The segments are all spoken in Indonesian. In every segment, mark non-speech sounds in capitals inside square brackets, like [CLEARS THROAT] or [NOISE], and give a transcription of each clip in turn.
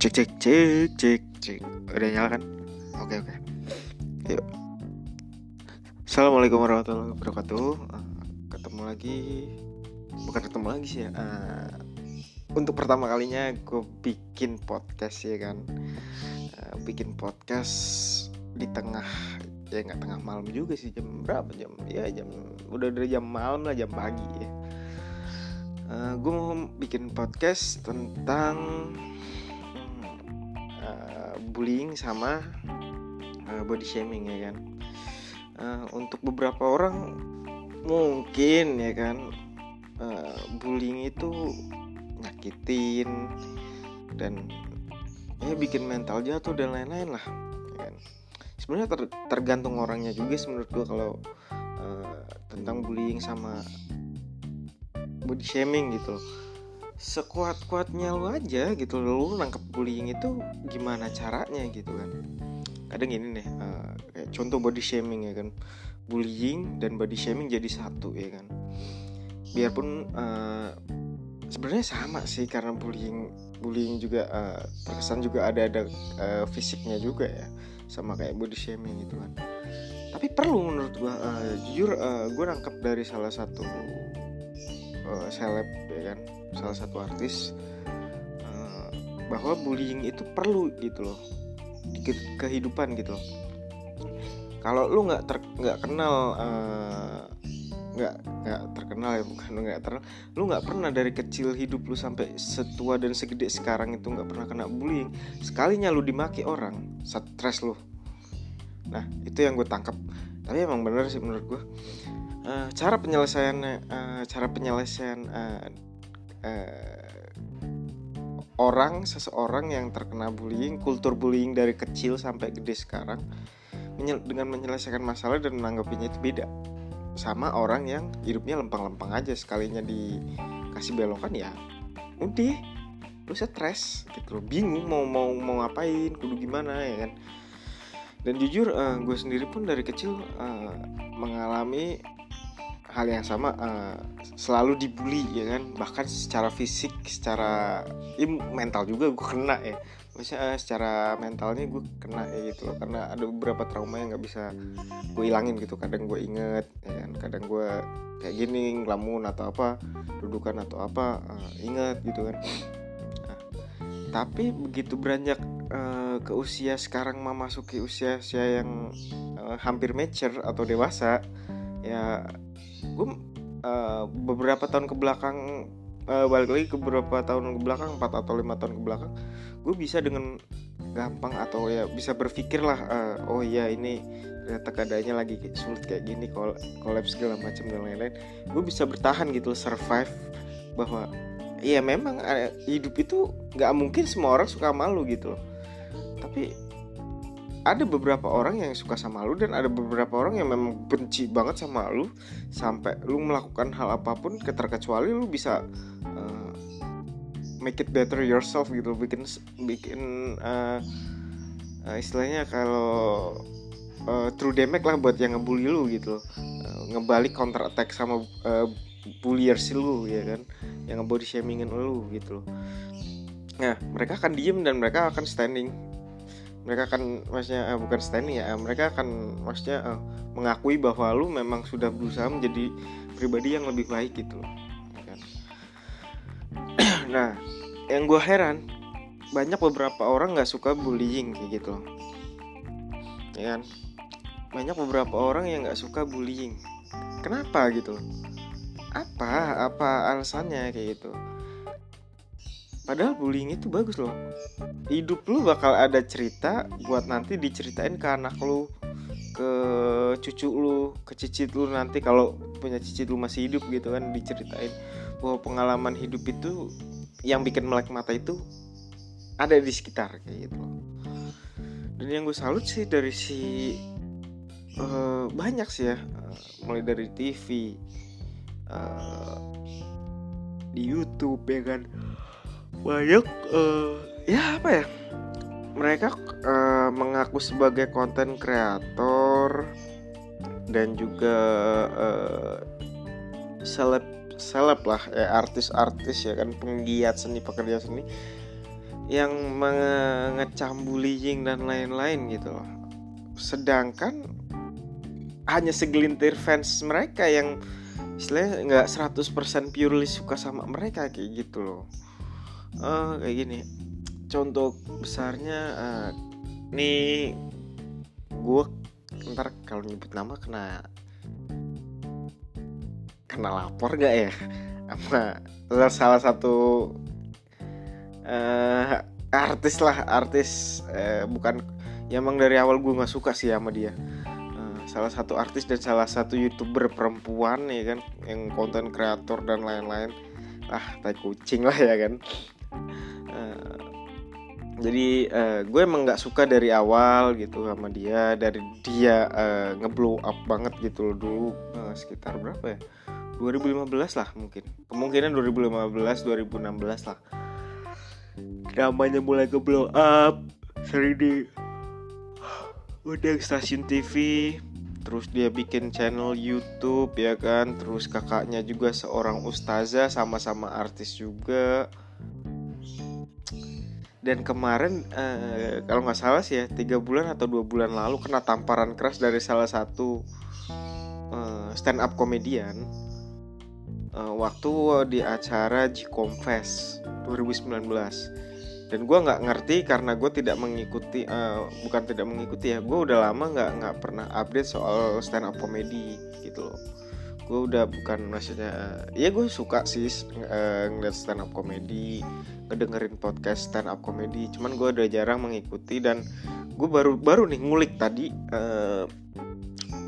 cek cek cek cek cek. Udah nyala kan? Oke oke. Yuk. Assalamualaikum warahmatullahi wabarakatuh. Eh, ketemu lagi. Bukan ketemu lagi sih ya Eh, untuk pertama kalinya gue bikin podcast ya kan? Eh, bikin podcast di tengah ya nggak tengah malam juga sih. Jam berapa? Jam ya jam udah dari jam malam lah jam pagi ya. Gue mau bikin podcast tentang eh, bullying sama eh, body shaming ya kan Eh, untuk beberapa orang mungkin ya kan eh, bullying itu nyakitin dan ya bikin mental jatuh dan lain-lain lah ya kan sebenarnya ter- tergantung orangnya juga menurut gue kalau eh, tentang bullying sama body shaming gitu. Sekuat-kuatnya lu aja gitu. Lu nangkep bullying itu gimana caranya gitu kan? Kadang gini nih eh, kayak contoh body shaming ya kan. Bullying dan body shaming jadi satu ya kan. Biarpun eh, sebenarnya sama sih karena bullying bullying juga eh, terkesan juga ada ada eh, fisiknya juga ya. Sama kayak body shaming gitu kan. Tapi perlu menurut gua eh, jujur eh, gue nangkep dari salah satu eh, seleb ya kan? Salah satu artis eh, bahwa bullying itu perlu gitu loh. Di ke- kehidupan gitu loh. Kalau lu nggak ter nggak kenal eh, nggak nggak terkenal ya [LAUGHS] bukan lu nggak terkenal. Lu nggak pernah dari kecil hidup lu sampai setua dan segede sekarang itu nggak pernah kena bullying. Sekalinya lu dimaki orang stres lu. Nah itu yang gue tangkap. Tapi emang bener sih menurut gue Eh, cara penyelesaiannya eh, cara penyelesaian eh, eh, orang seseorang yang terkena bullying kultur bullying dari kecil sampai gede sekarang menye- dengan menyelesaikan masalah dan menanggapinya itu beda. Sama orang yang hidupnya lempeng-lempeng aja sekalinya dikasih belokan ya udah lu stres gitu loh. Bingung mau mau mau ngapain kudu gimana ya kan. Dan jujur gue sendiri pun dari kecil eh, mengalami hal yang sama eh, selalu dibully ya kan? Bahkan secara fisik secara ya, mental juga gue kena ya. Maksudnya eh, secara mentalnya gue kena ya gitu loh. Karena ada beberapa trauma yang nggak bisa gue ilangin gitu. Kadang gue inget ya kan? Kadang gue kayak gini ngelamun atau apa dudukan atau apa eh, inget gitu kan. Nah, tapi begitu beranjak eh, ke usia sekarang memasuki usia usia yang eh, hampir mature atau dewasa ya gue eh, beberapa tahun ke belakang eh, balik lagi ke beberapa tahun ke belakang 4 atau lima tahun ke belakang gue bisa dengan gampang atau ya bisa berpikir lah eh, oh iya ini ternyata keadaannya lagi sulit kayak gini kol kolaps segala macam dan lain-lain gue bisa bertahan gitu survive bahwa Iya memang eh, hidup itu nggak mungkin semua orang suka malu gitu. Tapi ada beberapa orang yang suka sama lu dan ada beberapa orang yang memang benci banget sama lu sampai lu melakukan hal apa pun terkecuali lu bisa eh, make it better yourself gitu bikin bikin eh, eh, istilahnya kalau eh, true damage lah buat yang ngebully lu gitu. Eh, ngebalik counter attack sama eh, bulliers lu ya kan yang nge-body shamingin lu gitu nah mereka akan diem dan mereka akan standing mereka akan maksudnya eh, bukan standing ya eh, mereka akan maksudnya eh, mengakui bahwa lu memang sudah berusaha menjadi pribadi yang lebih baik gitu ya kan? [CLEARS THROAT] nah yang gue heran banyak beberapa orang nggak suka bullying kayak gitu loh. Ya kan? Banyak beberapa orang yang nggak suka bullying. Kenapa gitu apa apa alasannya kayak gitu padahal bullying itu bagus loh. Hidup lu bakal ada cerita buat nanti diceritain ke anak lu ke cucu lu ke cicit lu nanti kalau punya cicit lu masih hidup gitu kan diceritain. Bahwa pengalaman hidup itu yang bikin melek mata itu ada di sekitar kayak gitu dan yang gue salut sih dari si eh, banyak sih ya. Eh, mulai dari TV eh, di YouTube ya kan banyak eh, ya apa ya? Mereka eh, mengaku sebagai konten kreator dan juga eh, seleb seleb lah ya artis-artis ya kan penggiat seni pekerja seni yang mengecam bullying dan lain-lain gitu loh. Sedangkan hanya segelintir fans mereka yang istilahnya nggak 100% purely suka sama mereka kayak gitu loh uh, kayak gini. Contoh besarnya uh, nih gue ntar kalau nyebut nama kena kena lapor gak ya? Sama salah satu uh, artis lah artis uh, bukan ya emang dari awal gue nggak suka sih sama dia. Salah satu artis dan salah satu youtuber perempuan ya kan yang konten kreator dan lain-lain. Ah tai kucing lah ya kan uh, jadi uh, gue emang nggak suka dari awal gitu sama dia dari dia uh, ngeblow up banget gitu loh dulu uh, sekitar berapa ya? 2015 lah mungkin. Kemungkinan 2015 2016 lah. Namanya mulai ke blow up sering di udah stasiun TV terus dia bikin channel YouTube ya kan terus kakaknya juga seorang ustazah sama-sama artis juga dan kemarin eh, kalau nggak salah sih ya tiga bulan atau dua bulan lalu kena tamparan keras dari salah satu eh, stand up komedian eh, waktu di acara G Confess 2019 dan gue nggak ngerti karena gue tidak mengikuti uh, bukan tidak mengikuti ya gue udah lama nggak nggak pernah update soal stand up comedy gitu loh gue udah bukan maksudnya ya gue suka sih uh, ngeliat stand up comedy ngedengerin podcast stand up comedy cuman gue udah jarang mengikuti dan gue baru baru nih ngulik tadi uh,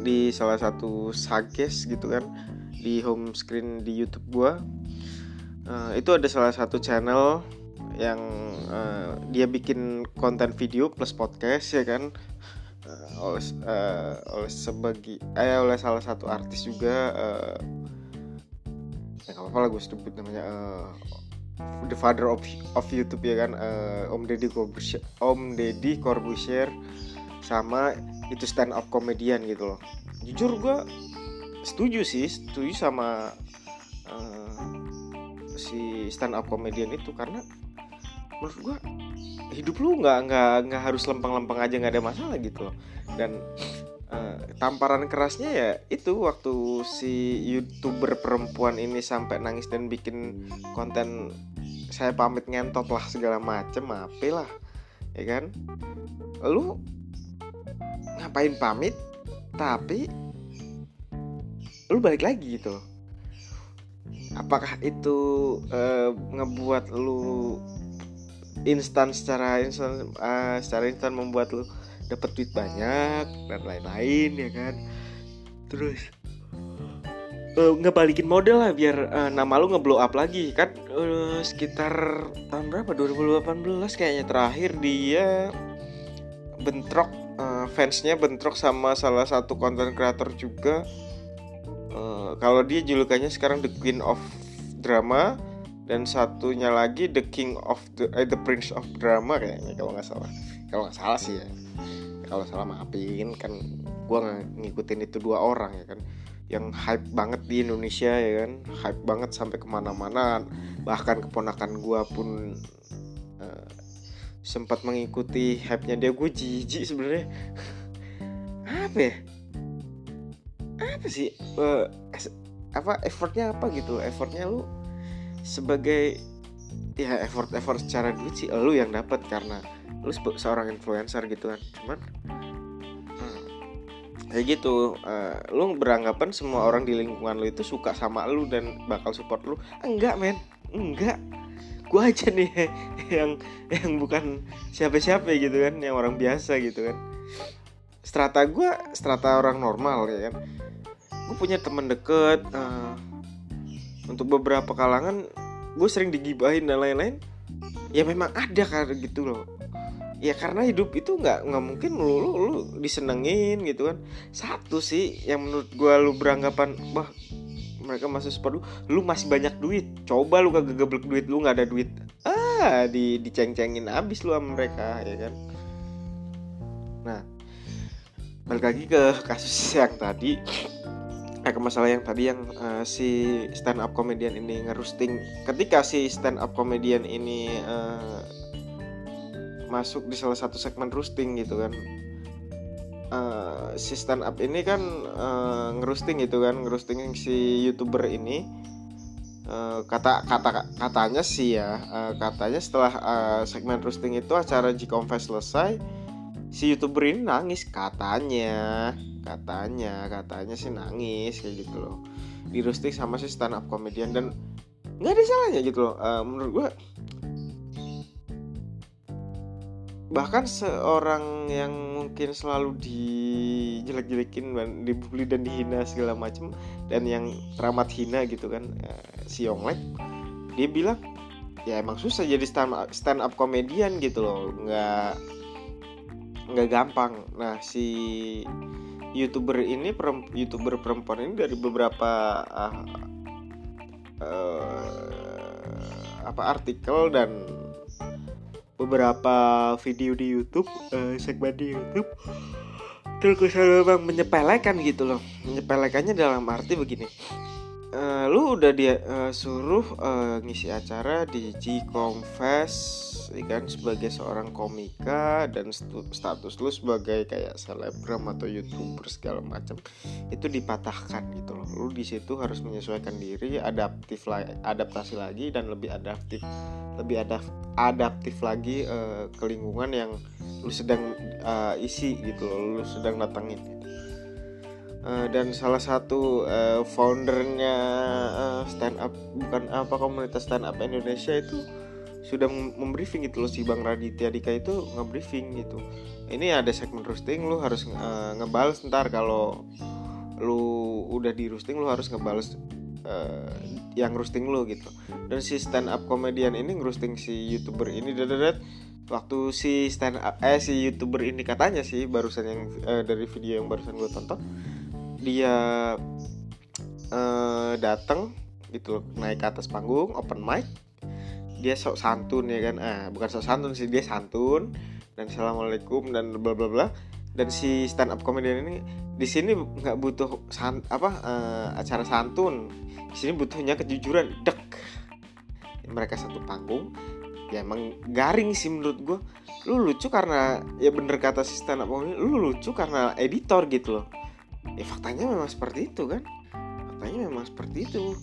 di salah satu sages gitu kan di home screen di YouTube gue uh, itu ada salah satu channel yang uh, dia bikin konten video plus podcast ya kan uh, oleh uh, oleh sebagi eh oleh salah satu artis juga uh, ya apa-apa lah gue sebut namanya uh, the father of of YouTube ya kan uh, Om Deddy Corbusier Om Deddy Corbusier sama itu stand up komedian gitu loh. Jujur gue setuju sih setuju sama uh, si stand up komedian itu karena menurut gue hidup lu nggak nggak nggak harus lempeng-lempeng aja nggak ada masalah gitu loh. Dan uh, tamparan kerasnya ya itu waktu si youtuber perempuan ini sampai nangis dan bikin konten saya pamit ngentot lah segala macem apa lah ya kan? Lu ngapain pamit tapi lu balik lagi gitu apakah itu uh, ngebuat lu instan secara instan uh, secara instan membuat lu dapat duit banyak dan lain-lain ya kan? Terus uh, ngebalikin model lah biar uh, nama lu ngeblow up lagi kan? Uh, sekitar tahun berapa? 2018 kayaknya terakhir dia bentrok uh, fansnya bentrok sama salah satu konten kreator juga. Uh, kalau dia julukannya sekarang the queen of drama dan satunya lagi The King of the eh, The Prince of Drama kayaknya kalau nggak salah. Kalau nggak salah sih ya. Kalau salah maafin kan gue ngikutin itu dua orang ya kan. Yang hype banget di Indonesia ya kan. Hype banget sampai ke mana-mana. Bahkan keponakan gue pun uh, sempat mengikuti hype-nya dia. Gue jijik sebenarnya. Apa ya? Apa sih uh, apa effortnya apa gitu? Effortnya lu sebagai ya effort effort secara duit sih lu yang dapat karena lu seorang influencer gitu kan. Cuman hmm, kayak gitu uh, lu beranggapan semua orang di lingkungan lu itu suka sama lu dan bakal support lu? Enggak men. Enggak. Gua aja nih [LAUGHS] yang yang bukan siapa-siapa gitu kan yang orang biasa gitu kan. Strata gua strata orang normal ya kan. Gue punya temen deket uh, untuk beberapa kalangan gue sering digibahin dan lain-lain. Ya memang ada kan gitu loh. Ya karena hidup itu nggak nggak mungkin lu, lu lu disenengin gitu kan. Satu sih yang menurut gue lu beranggapan wah mereka masih lu lu masih banyak duit. Coba lu kagak geblek duit lu nggak ada duit. Ah di diceng-cengin abis lu sama mereka ya kan? Nah balik lagi ke kasus yang tadi eh ke masalah yang tadi yang uh, si stand up comedian ini ngerusting. Ketika si stand up comedian ini uh, masuk di salah satu segmen roasting gitu kan uh, si stand up ini kan uh, ngerosting gitu kan ngerosting si youtuber ini uh, kata kata katanya sih ya uh, katanya setelah uh, segmen roasting itu acara G Confess selesai si youtuber ini nangis katanya. Katanya katanya sih nangis kayak gitu loh. Di roasting sama si stand up comedian dan nggak ada salahnya gitu loh. Uh, menurut gue bahkan seorang yang mungkin selalu dijelek-jelekin dibully dan dihina segala macam dan yang teramat hina gitu kan uh, si Yonglek dia bilang ya emang susah jadi stand up, stand up komedian gitu loh. Nggak nggak gampang. Nah si youtuber ini youtuber perempuan ini dari beberapa uh, uh, apa artikel dan beberapa video di YouTube uh, segmen di YouTube terkesan memang menyepelekan gitu loh. Menyepelekannya dalam arti begini uh, lu udah dia uh, suruh uh, ngisi acara di G Confess ya kan sebagai seorang komika dan status lu sebagai kayak selebgram atau youtuber segala macam itu dipatahkan gitu loh. Lu di situ harus menyesuaikan diri adaptif lagi adaptasi lagi dan lebih adaptif lebih ada adaptif lagi uh, ke lingkungan yang lu sedang uh, isi gitu loh lu sedang datangin Uh, dan salah satu uh, foundernya uh, stand up bukan apa komunitas stand up Indonesia itu sudah membriefing gitu loh si Bang Raditya Dika itu ngebriefing gitu. Ini ada segmen roasting lu harus uh, ngebales ntar kalau lu udah di roasting lu harus ngebales uh, yang roasting lu gitu. Dan si stand up komedian ini ngerosting si youtuber ini dadat waktu si stand up eh si youtuber ini katanya sih barusan yang uh, dari video yang barusan gue tonton dia uh, datang gitu loh naik ke atas panggung open mic dia sok santun ya kan? Ah bukan sok santun sih dia santun dan assalamualaikum dan bla bla bla. Dan si stand up comedian ini di sini nggak butuh san, apa uh, acara santun. Di sini butuhnya kejujuran dek. Mereka satu panggung ya emang garing sih menurut gue lu lucu karena ya bener kata si stand up comedian lu lucu karena editor gitu loh. Ya faktanya memang seperti itu kan? Faktanya memang seperti itu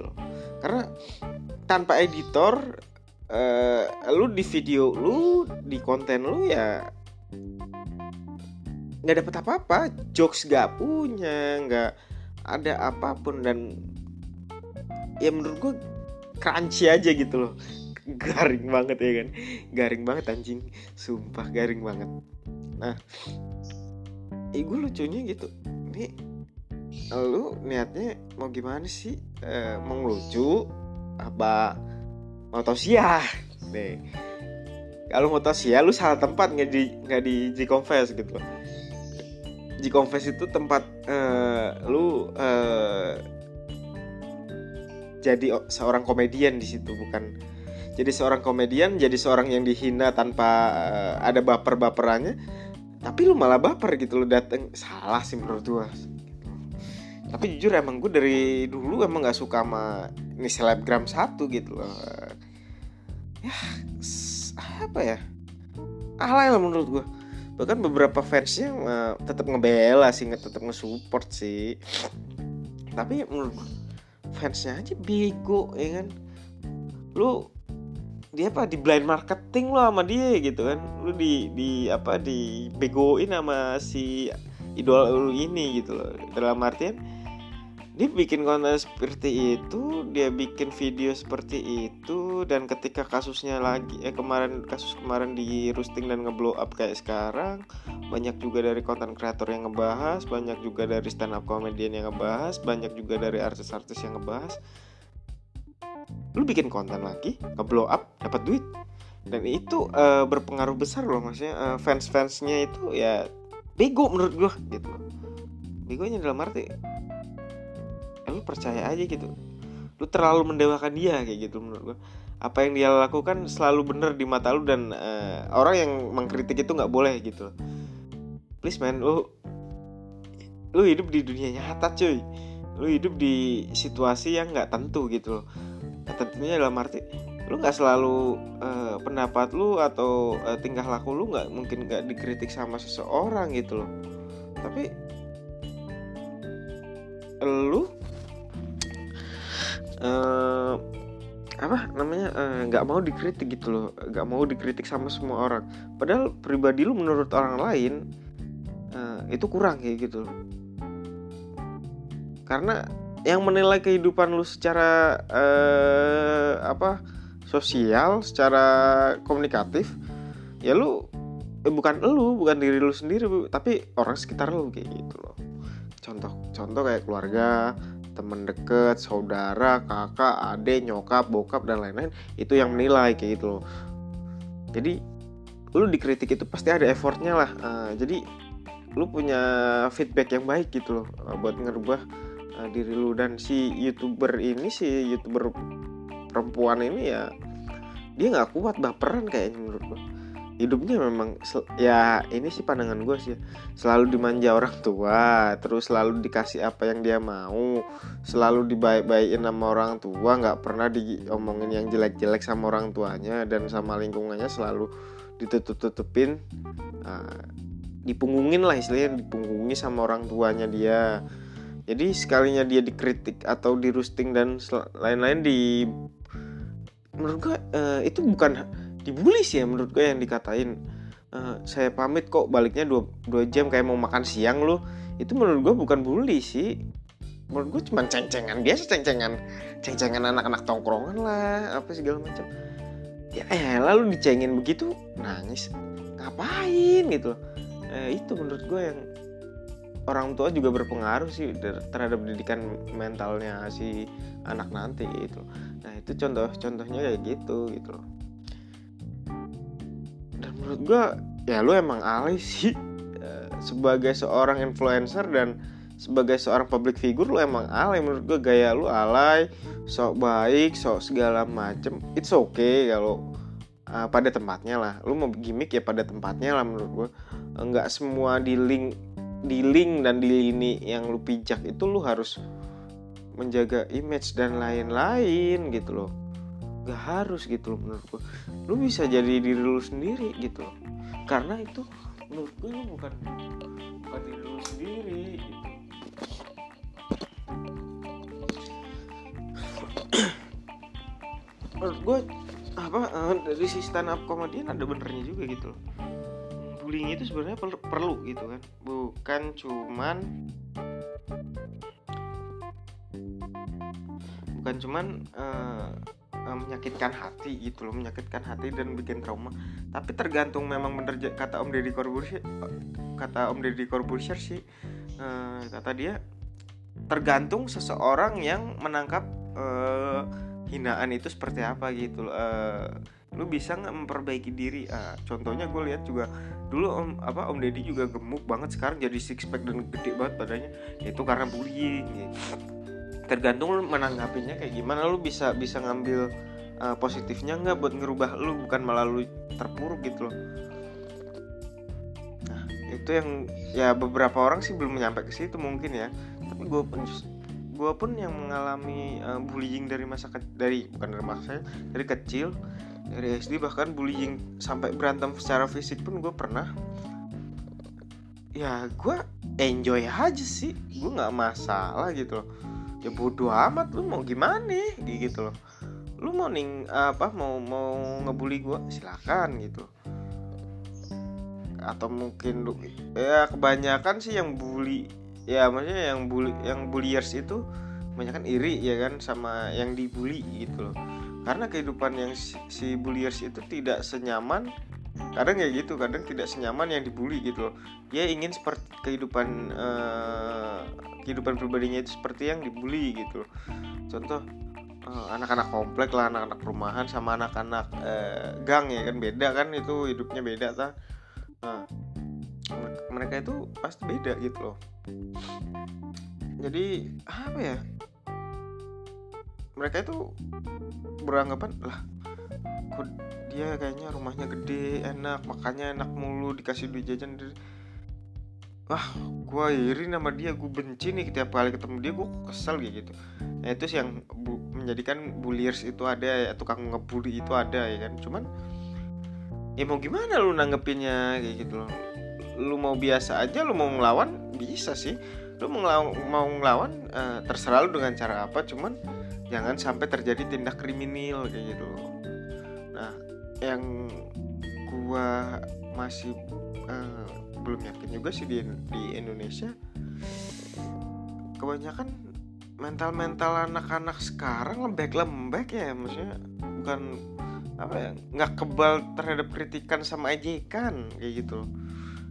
gitu. Loh karena tanpa editor uh, lu di video lu di konten lu ya nggak dapat apa-apa. Jokes gak punya nggak ada apa pun dan ya menurut gue crunchy aja gitu loh. Garing banget ya kan? Garing banget anjing. Sumpah garing banget. Nah eh gue lucunya gitu. Ini lu niatnya mau gimana sih? E, mau ngelucu apa mau tausiah? Nih. Kalau mau tausiah lu salah tempat nggak di nggak di G Confess gitu. G Confess itu tempat uh, lu uh, jadi seorang komedian di situ bukan. Jadi seorang komedian jadi seorang yang dihina tanpa uh, ada baper-baperannya tapi lu malah baper gitu lu dateng. Salah sih menurut gua tapi jujur emang gue dari dulu emang nggak suka sama ini selebgram satu gitu loh. Ya apa ya? Alay lah menurut gue bahkan beberapa fansnya uh, tetap ngebela sih tetap nge-support sih. Tapi menurut gue fansnya aja bego ya kan? Lu dia apa di blind marketing lo sama dia gitu kan? Lu di di apa di begoin sama si idol lu ini gitu loh. Dalam artian dia bikin konten seperti itu dia bikin video seperti itu dan ketika kasusnya lagi eh kemarin kasus kemarin di roasting dan ngeblow up kayak sekarang banyak juga dari konten kreator yang ngebahas banyak juga dari stand up comedian yang ngebahas banyak juga dari artis-artis yang ngebahas. Lu bikin konten lagi ke blow up dapat duit. Dan itu uh, berpengaruh besar loh maksudnya uh, fans fansnya itu ya bego menurut gue gitu. Begonya dalam arti lu percaya aja gitu. Lu terlalu mendewakan dia kayak gitu menurut gue apa yang dia lakukan selalu benar di mata lu dan uh, orang yang mengkritik itu nggak boleh gitu. Please man lu lu hidup di dunia nyata cuy. Lu hidup di situasi yang nggak tentu gitu nah, tentunya dalam arti lu nggak selalu uh, pendapat lu atau uh, tingkah laku lu nggak mungkin nggak dikritik sama seseorang gitu loh. Tapi lu uh, apa namanya nggak uh, mau dikritik gitu loh nggak mau dikritik sama semua orang. Padahal pribadi lu menurut orang lain uh, itu kurang kayak gitu loh. Karena yang menilai kehidupan lu secara uh, apa sosial secara komunikatif ya lu eh, bukan lu bukan diri lu sendiri tapi orang sekitar lu kayak gitu loh. Contoh contoh kayak keluarga temen deket saudara kakak adik nyokap bokap dan lain-lain itu yang menilai kayak gitu loh. Jadi lu dikritik itu pasti ada effortnya lah. Uh, jadi lu punya feedback yang baik gitu loh uh, buat ngerubah uh, diri lu. Dan si youtuber ini si youtuber perempuan ini ya dia nggak kuat baperan kayaknya menurut gue hidupnya memang ya ini sih pandangan gue sih. Selalu dimanja orang tua terus selalu dikasih apa yang dia mau selalu dibaik-baikin sama orang tua nggak pernah diomongin yang jelek-jelek sama orang tuanya dan sama lingkungannya selalu ditutup-tutupin uh, dipunggungin lah istilahnya dipunggungi sama orang tuanya dia. Jadi sekalinya dia dikritik atau di roasting dan lain-lain di menurut gue uh, itu bukan dibully sih ya menurut gue yang dikatain. Uh, saya pamit kok baliknya dua, dua jam kayak mau makan siang lo itu menurut gue bukan bully sih. Menurut gue cuma ceng-cengan biasa ceng-cengan. Ceng-cengan anak-anak tongkrongan lah apa segala macam. Ya eh lalu dicengin begitu nangis. Ngapain gitu eh, itu menurut gue yang orang tua juga berpengaruh sih terhadap pendidikan mentalnya si anak nanti gitu nah itu contoh contohnya kayak gitu gitu loh dan menurut gue ya lu emang alay sih. Eh, sebagai seorang influencer dan sebagai seorang public figure lu emang alay menurut gue gaya lu alay sok baik sok segala macem. It's okay kalau uh, pada tempatnya lah. Lu mau gimmick ya pada tempatnya lah menurut gue nggak semua di link di link dan di lini yang lu pijak itu lu harus menjaga image dan lain-lain gitu loh gak harus gitu loh menurut gue lu bisa jadi diri lu sendiri gitu loh. Karena itu menurut gue lu bukan bukan diri lu sendiri gitu. [CLEARS THROAT] Menurut gue apa uh, dari si stand up komedian ada benernya juga gitu loh. Bullying itu sebenarnya perlu, perlu gitu kan. Bukan cuman bukan cuman uh, uh, menyakitkan hati gitu loh menyakitkan hati dan bikin trauma. Tapi tergantung memang bener kata Om Deddy Corbuzier kata Om Deddy Corbuzier sih uh, kata dia tergantung seseorang yang menangkap uh, hinaan itu seperti apa gitu loh. Uh, lu bisa nggak memperbaiki diri? Uh, contohnya gue lihat juga dulu om apa om deddy juga gemuk banget sekarang jadi six pack dan gede banget badannya. Itu karena bullying gitu tergantung lu menanggapinya kayak gimana. Lu bisa bisa ngambil uh, positifnya nggak buat ngerubah lu bukan melalui terpuruk gitu loh. Nah itu yang ya beberapa orang sih belum nyampe ke situ mungkin ya. Tapi gue pun gue pun yang mengalami uh, bullying dari masa ke dari bukan dari masa dari kecil dari SD bahkan bullying sampai berantem secara fisik pun gue pernah. Ya gue enjoy aja sih. Gue nggak masalah gitu loh ya bodoh amat lu mau gimana? Gitu loh. Lu mau ning apa mau mau ngebully gue silakan gitu. Atau mungkin lu ya kebanyakan sih yang bully ya maksudnya yang bully yang bulliers itu kebanyakan iri ya kan sama yang dibully gitu loh. Karena kehidupan yang si, si bulliers itu tidak senyaman kadang kayak gitu kadang tidak senyaman yang dibully gitu loh. Dia ingin seperti kehidupan uh, kehidupan pribadinya itu seperti yang dibully gitu loh. Contoh uh, anak-anak komplek lah anak-anak perumahan sama anak-anak uh, gang ya kan beda kan itu hidupnya beda ta. Nah mereka itu pasti beda gitu loh. Jadi apa ya? Mereka itu beranggapan lah dia kayaknya rumahnya gede enak. Makannya enak mulu dikasih duit jajan wah gue iri nama dia. Gue benci nih setiap kali ketemu dia gue kesel gitu. Nah itu sih yang bu, menjadikan bulliers itu ada ya tukang ngebully itu ada ya kan. Cuman ya mau gimana lu nanggepinnya kayak gitu loh. Lu mau biasa aja lu mau ngelawan bisa sih. Lu mau ngelawan, mau ngelawan uh, terserah lu dengan cara apa. Cuman jangan sampai terjadi tindak kriminal kayak gitu yang gua masih uh, belum yakin juga sih di di Indonesia. Kebanyakan mental-mental anak-anak sekarang lembek-lembek ya maksudnya bukan apa ya nggak kebal terhadap kritikan sama ejekan kayak gitu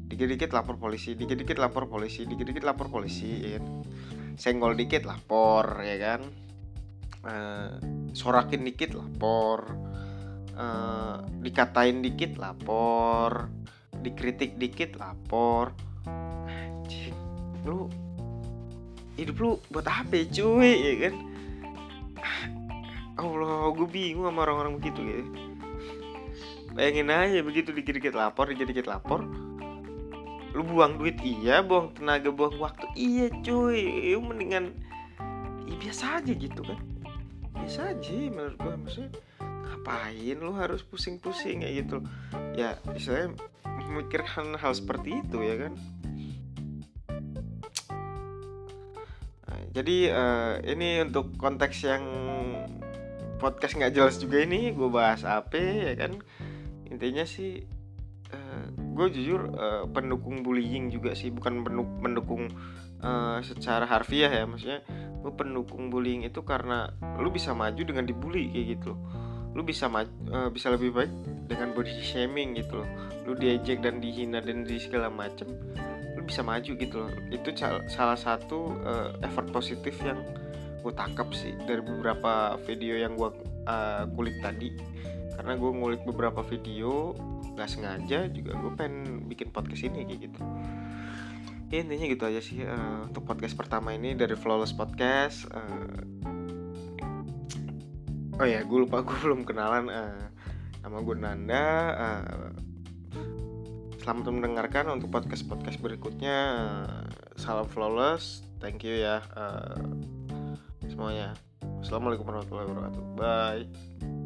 dikit-dikit lapor polisi dikit-dikit lapor polisi dikit-dikit lapor polisi ya. senggol dikit lapor ya kan. Uh, sorakin dikit lapor uh, dikatain dikit lapor. Dikritik dikit lapor. Lu hidup lu buat apa cuy? Ya kan? Allah gue bingung sama orang-orang begitu gitu bayangin aja begitu dikit-dikit lapor dikit-dikit lapor lu buang duit iya. Buang tenaga buang waktu iya cuy. Lu mendingan ya biasa aja gitu kan? Biasa aja menurut gue maksudnya ngapain lu harus pusing-pusing kayak gitu? Ya istilahnya memikirkan hal seperti itu ya kan? Nah, jadi uh, ini untuk konteks yang podcast nggak jelas juga ini gue bahas apa ya kan? Intinya sih uh, gue jujur uh, pendukung bullying juga sih bukan pendukung uh, secara harfiah ya maksudnya gue pendukung bullying itu karena lu bisa maju dengan dibully kayak gitu. loh lu bisa uh, bisa lebih baik dengan body shaming gitu loh. Lu diejek dan dihina dan di segala macem lu bisa maju gitu loh. Itu salah satu uh, effort positif yang gue tangkap sih dari beberapa video yang gue uh, kulik tadi. Karena gue ngulik beberapa video nggak sengaja juga gue pengen bikin podcast ini kayak gitu. Ya intinya gitu aja sih uh, untuk podcast pertama ini dari Flawless Podcast uh, oh ya gue lupa [LAUGHS] gue belum kenalan uh, nama gue Nanda uh, selamat mendengarkan untuk podcast podcast berikutnya uh, salam Flawless thank you ya uh, semuanya. Assalamualaikum warahmatullahi wabarakatuh. Bye.